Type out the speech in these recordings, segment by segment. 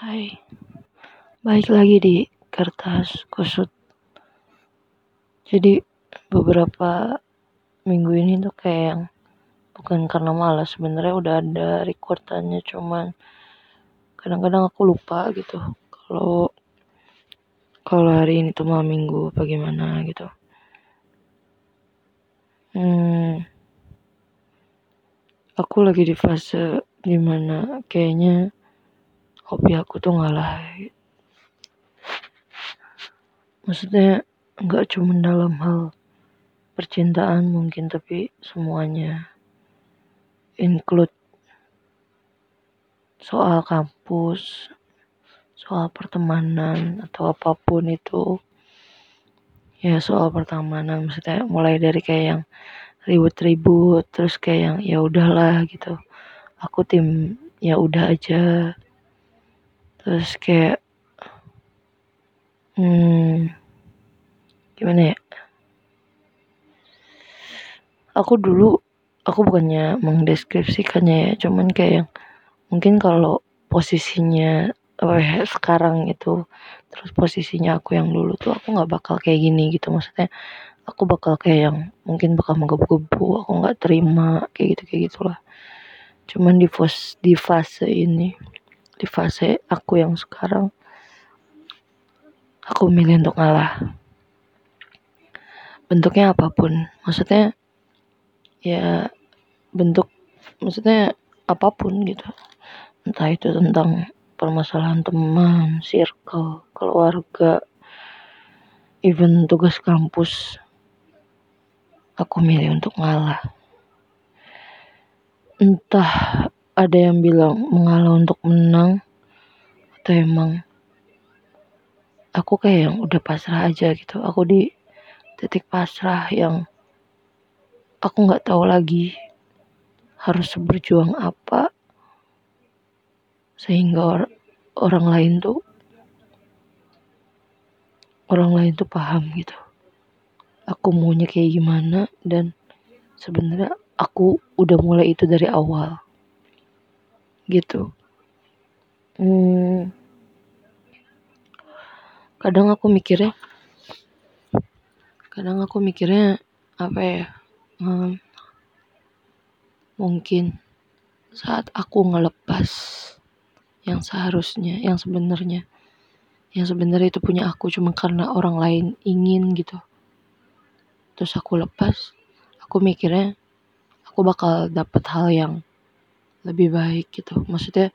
Hai, balik lagi di kertas kusut. Jadi beberapa minggu ini tuh kayak yang bukan karena malas sebenarnya udah ada recordannya cuman kadang-kadang aku lupa gitu kalau kalau hari ini tuh malam minggu bagaimana gitu. Hmm, aku lagi di fase di mana kayaknya hobi aku tuh ngalah maksudnya nggak cuma dalam hal percintaan mungkin tapi semuanya include soal kampus soal pertemanan atau apa pun itu. Ya soal pertemanan maksudnya mulai dari kayak yang ribut-ribut terus kayak yang ya udahlah gitu. Aku tim ya udah aja terus kayak hmm, gimana ya? Aku dulu aku bukannya mengdeskripsikannya ya cuman kayak yang mungkin kalau posisinya ya, sekarang itu terus posisinya aku yang dulu tuh aku nggak bakal kayak gini gitu. Maksudnya aku bakal kayak yang mungkin bakal menggebu-gebu aku nggak terima kayak gitu kayak gitulah. Cuman di fase di fase ini di fase aku yang sekarang. Aku milih untuk ngalah. Bentuknya apa pun. Maksudnya ya bentuk maksudnya apa pun gitu. Entah itu tentang permasalahan teman, circle, keluarga, even tugas kampus. Aku milih untuk ngalah. Entah ada yang bilang mengalah untuk menang. Atau emang aku kayak yang udah pasrah aja gitu. Aku di titik pasrah yang aku nggak tahu lagi harus berjuang apa sehingga or orang lain tuh orang lain tuh paham gitu. Aku maunya kayak gimana dan sebenarnya aku udah mulai itu dari awal gitu. Hmm, kadang aku mikirnya kadang aku mikirnya apa ya hmm, mungkin saat aku ngelepas yang seharusnya yang sebenarnya yang sebenarnya itu punya aku cuma karena orang lain ingin gitu. Terus aku lepas aku mikirnya aku bakal dapet hal yang lebih baik gitu. Maksudnya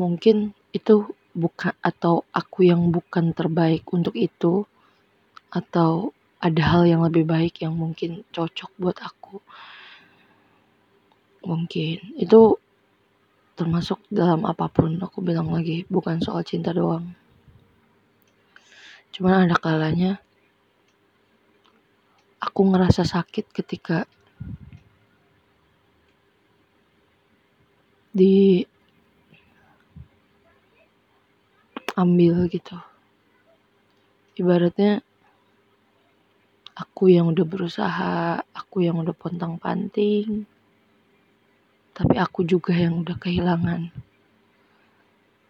mungkin itu bukan atau aku yang bukan terbaik untuk itu atau ada hal yang lebih baik yang mungkin cocok buat aku. Mungkin. Itu termasuk dalam apa pun aku bilang lagi bukan soal cinta doang. Cuman ada kalanya aku ngerasa sakit ketika di ambil gitu ibaratnya aku yang udah berusaha, aku yang udah pontang panting, tapi aku juga yang udah kehilangan.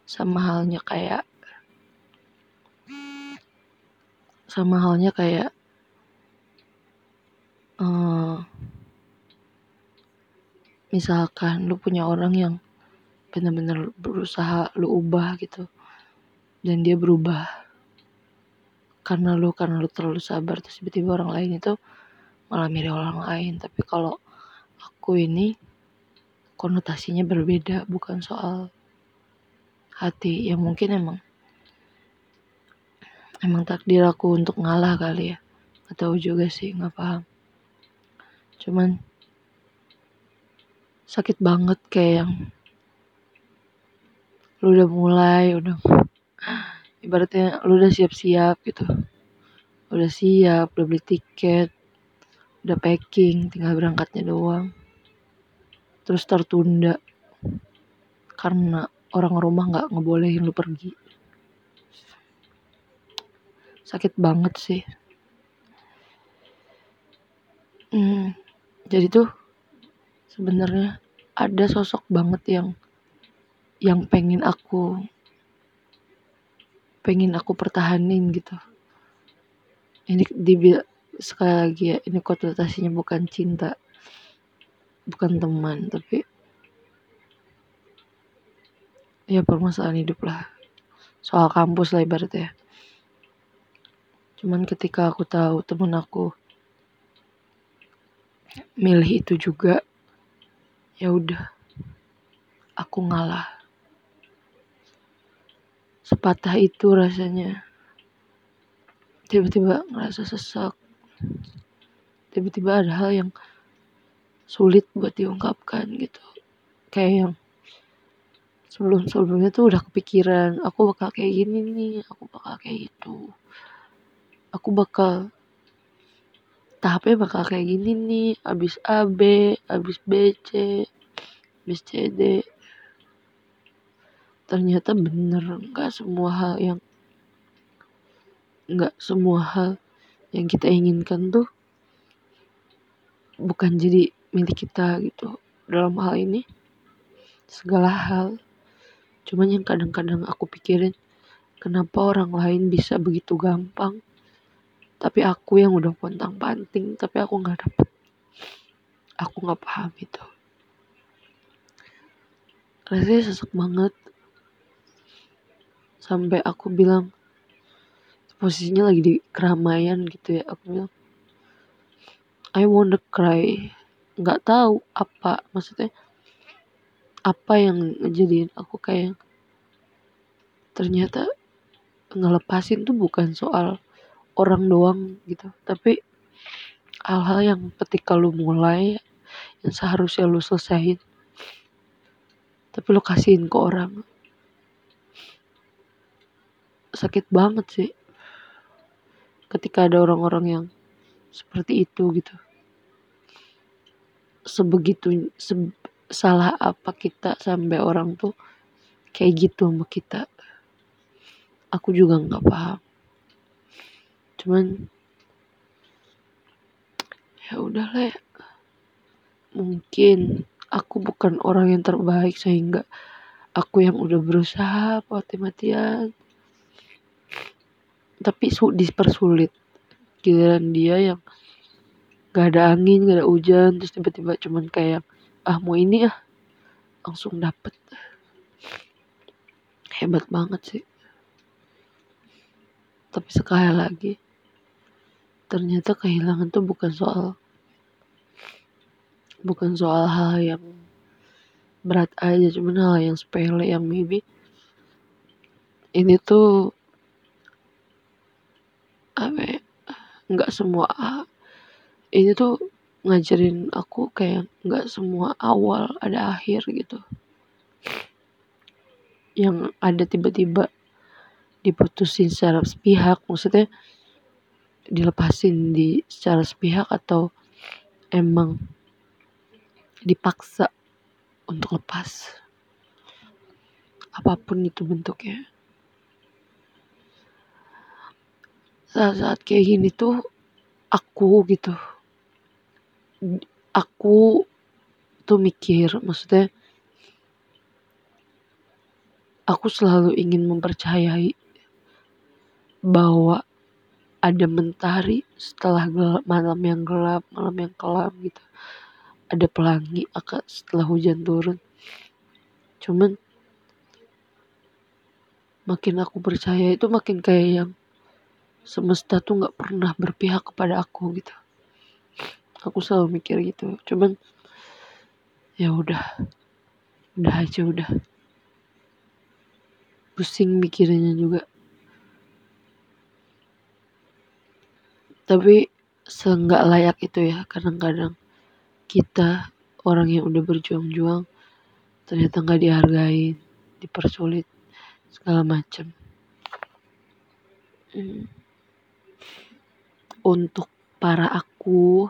Sama halnya kayak sama halnya kayak uh, misalkan lu punya orang yang bener-bener berusaha lu ubah gitu dan dia berubah karena lu karena lu terlalu sabar terus tiba-tiba orang lain itu malah mirip orang lain. Tapi kalau aku ini konotasinya berbeda bukan soal hati. Ya mungkin emang emang takdir aku untuk ngalah kali ya. Atau juga sih nggak paham. Cuman sakit banget kayak yang lu udah mulai udah ibaratnya lu udah siap-siap gitu. Udah siap udah beli tiket udah packing tinggal berangkatnya doang. Terus tertunda karena orang rumah nggak ngebolehin lu pergi. Sakit banget sih. Hmm, jadi tuh sebenarnya ada sosok banget yang yang pengen aku pengen aku pertahanin gitu. Ini di sekali lagi ya ini konsultasinya bukan cinta bukan teman tapi ya permasalahan hidup lah. Soal kampus lah ibaratnya cuman ketika aku tahu temen aku milih itu juga ya udah aku ngalah. Sepatah itu rasanya. Tiba-tiba ngerasa sesak. Tiba-tiba ada hal yang sulit buat diungkapkan gitu. Kayak yang sebelum sebelumnya tuh udah kepikiran aku bakal kayak gini nih aku bakal kayak gitu. Aku bakal tahapnya bakal kayak gini nih. Abis A B abis B C abis C D. Ternyata bener nggak semua hal yang nggak semua hal yang kita inginkan tuh bukan jadi milik kita gitu dalam hal ini. Segala hal. Cuman yang kadang-kadang aku pikirin kenapa orang lain bisa begitu gampang tapi aku yang udah pontang panting tapi aku nggak dapet. Aku nggak paham itu. Rasanya sesek banget. Sampai aku bilang posisinya lagi di keramaian gitu ya aku bilang I wanna cry. Nggak tahu apa maksudnya apa yang ngejadiin aku kayak ternyata ngelepasin tuh bukan soal orang doang gitu. Tapi hal-hal yang ketika lu mulai yang seharusnya lu selesain tapi lu kasihin ke orang sakit banget sih. Ketika ada orang-orang yang seperti itu gitu. Sebegitu se, salah apa kita sampai orang tuh kayak gitu sama kita. Aku juga nggak paham cuman ya udahlah ya. Mungkin aku bukan orang yang terbaik sehingga aku yang udah berusaha mati-matian. Tapi su dipersulit. Giliran dia yang gak ada angin gak ada hujan terus tiba-tiba cuman kayak ah mau ini ah. Langsung dapet. Hebat banget sih. Tapi sekali lagi ternyata kehilangan tuh bukan soal bukan soal hal yang berat aja cuman hal yang sepele yang maybe ini tuh apa ya, nggak semua ini tuh ngajarin aku kayak nggak semua awal ada akhir gitu. Yang ada tiba-tiba diputusin secara sepihak maksudnya dilepasin di secara sepihak atau emang dipaksa untuk lepas? Apa pun itu bentuknya. Saat-saat kayak gini tuh aku gitu. Aku tuh mikir maksudnya aku selalu ingin mempercayai bahwa ada mentari setelah gelap, malam yang gelap malam yang kelam gitu. Ada pelangi setelah hujan turun. Cuman makin aku percaya itu makin kayak yang semesta tuh nggak pernah berpihak kepada aku gitu. Aku selalu mikir gitu. Cuman ya udah udah aja udah. Pusing mikirnya juga tapi seenggak layak itu ya kadang-kadang kita orang yang udah berjuang-juang ternyata nggak dihargai dipersulit segala macam hmm. Untuk para aku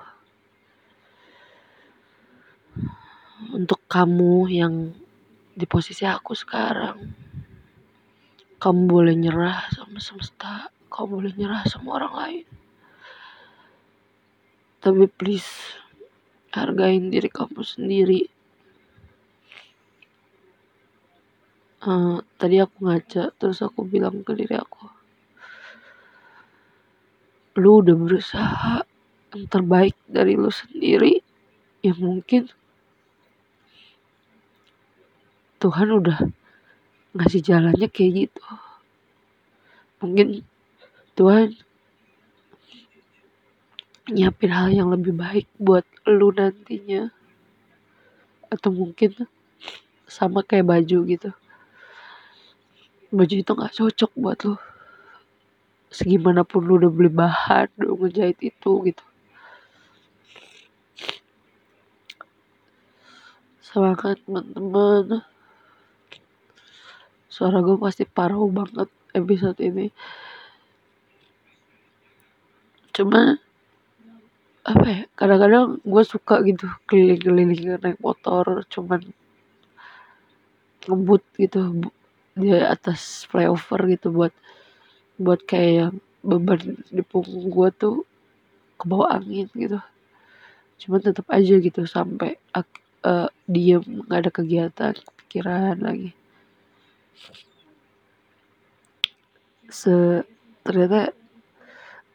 untuk kamu yang di posisi aku sekarang kamu boleh nyerah sama semesta kamu boleh nyerah sama orang lain tapi please hargain diri kamu sendiri. Uh, tadi aku ngaca terus aku bilang ke diri aku lu udah berusaha yang terbaik dari lu sendiri ya mungkin Tuhan udah ngasih jalannya kayak gitu. Mungkin Tuhan nyiapin hal yang lebih baik buat lu nantinya. Atau mungkin sama kayak baju gitu. Baju itu nggak cocok buat lu. Segimanapun lu udah beli bahan udah ngejahit itu gitu. Semangat teman-teman. Suara gue pasti parah banget episode ini. Cuma apa ya kadang-kadang gue suka gitu keliling-keliling naik motor cuman ngebut gitu di atas flyover gitu buat buat kayak beban di punggung gue tuh ke bawah angin gitu. Cuman tetap aja gitu sampai uh, diem nggak ada kegiatan pikiran lagi. Se ternyata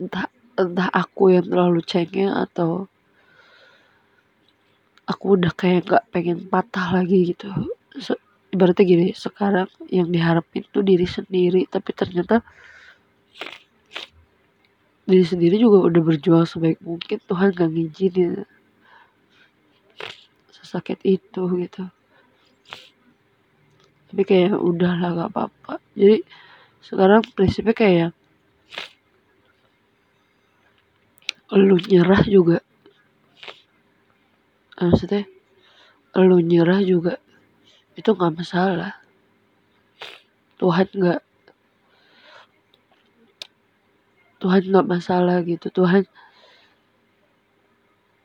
entah entah aku yang terlalu cengeng atau aku udah kayak nggak pengen patah lagi gitu. Se ibaratnya gini sekarang yang diharapin tuh diri sendiri tapi ternyata diri sendiri juga udah berjuang sebaik mungkin Tuhan gak ngizinin sesakit itu gitu. Tapi kayak udahlah gak apa-apa. Jadi sekarang prinsipnya kayak lu nyerah juga. Maksudnya lu nyerah juga. Itu gak masalah. Tuhan gak Tuhan nggak masalah gitu. Tuhan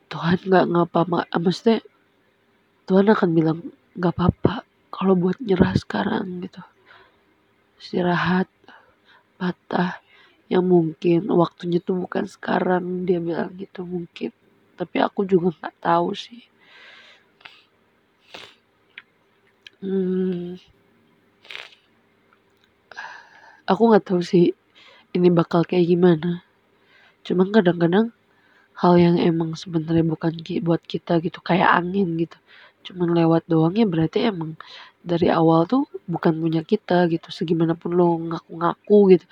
Tuhan nggak ngapa maksudnya Tuhan akan bilang nggak apa-apa kalau buat nyerah sekarang gitu. Istirahat patah yang mungkin waktunya tuh bukan sekarang dia bilang gitu mungkin. Tapi aku juga nggak tahu sih. Hmm, aku nggak tahu sih ini bakal kayak gimana. Cuman kadang-kadang hal yang emang sebenarnya bukan buat kita gitu kayak angin gitu. Cuman lewat doang ya berarti emang dari awal tuh bukan punya kita gitu. Segimanapun lo ngaku-ngaku gitu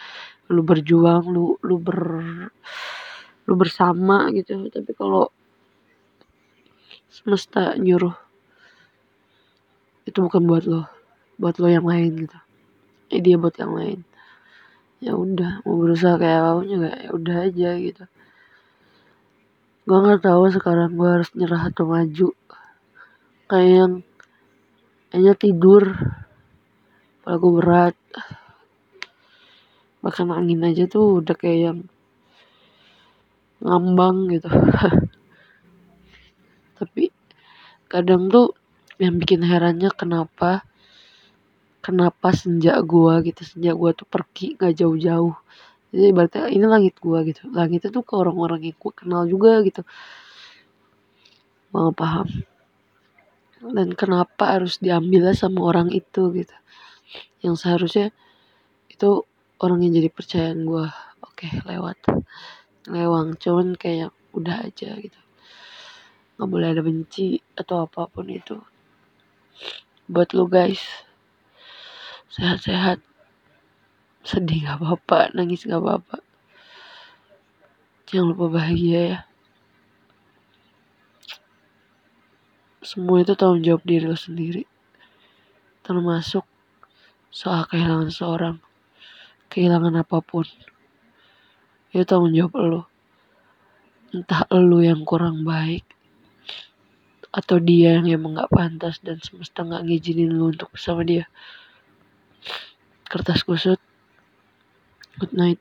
lu berjuang lu lu ber lu bersama gitu. Tapi kalau semesta nyuruh itu bukan buat lo buat lo yang lain gitu. Eh, dia buat yang lain. Ya udah mau berusaha kayak apa pun juga ya udah aja gitu. Gue nggak tahu sekarang gue harus nyerah atau maju. Kayak yang hanya tidur kepala gue berat bahkan angin aja tuh udah kayak yang ngambang gitu. Tapi kadang tuh yang bikin herannya kenapa kenapa senja gua gitu senja gua tuh pergi gak jauh-jauh. Jadi berarti ini langit gua gitu. Langit itu ke orang-orang yang gua kenal juga gitu. Mau paham? Dan kenapa harus diambil sama orang itu gitu? Yang seharusnya itu orang yang jadi percayaan gua oke lewat lewang. Cuman kayak udah aja gitu. Nggak boleh ada benci atau apa pun itu. Buat lu guys sehat-sehat. Sedih gak apa-apa nangis gak apa-apa. Jangan lupa bahagia ya. Semua itu tanggung jawab diri lo sendiri. Termasuk soal kehilangan seorang kehilangan apa pun itu tanggung jawab lo. Entah lo yang kurang baik atau dia yang emang gak pantas dan semesta gak ngizinin lo untuk bersama dia. Kertas kusut good night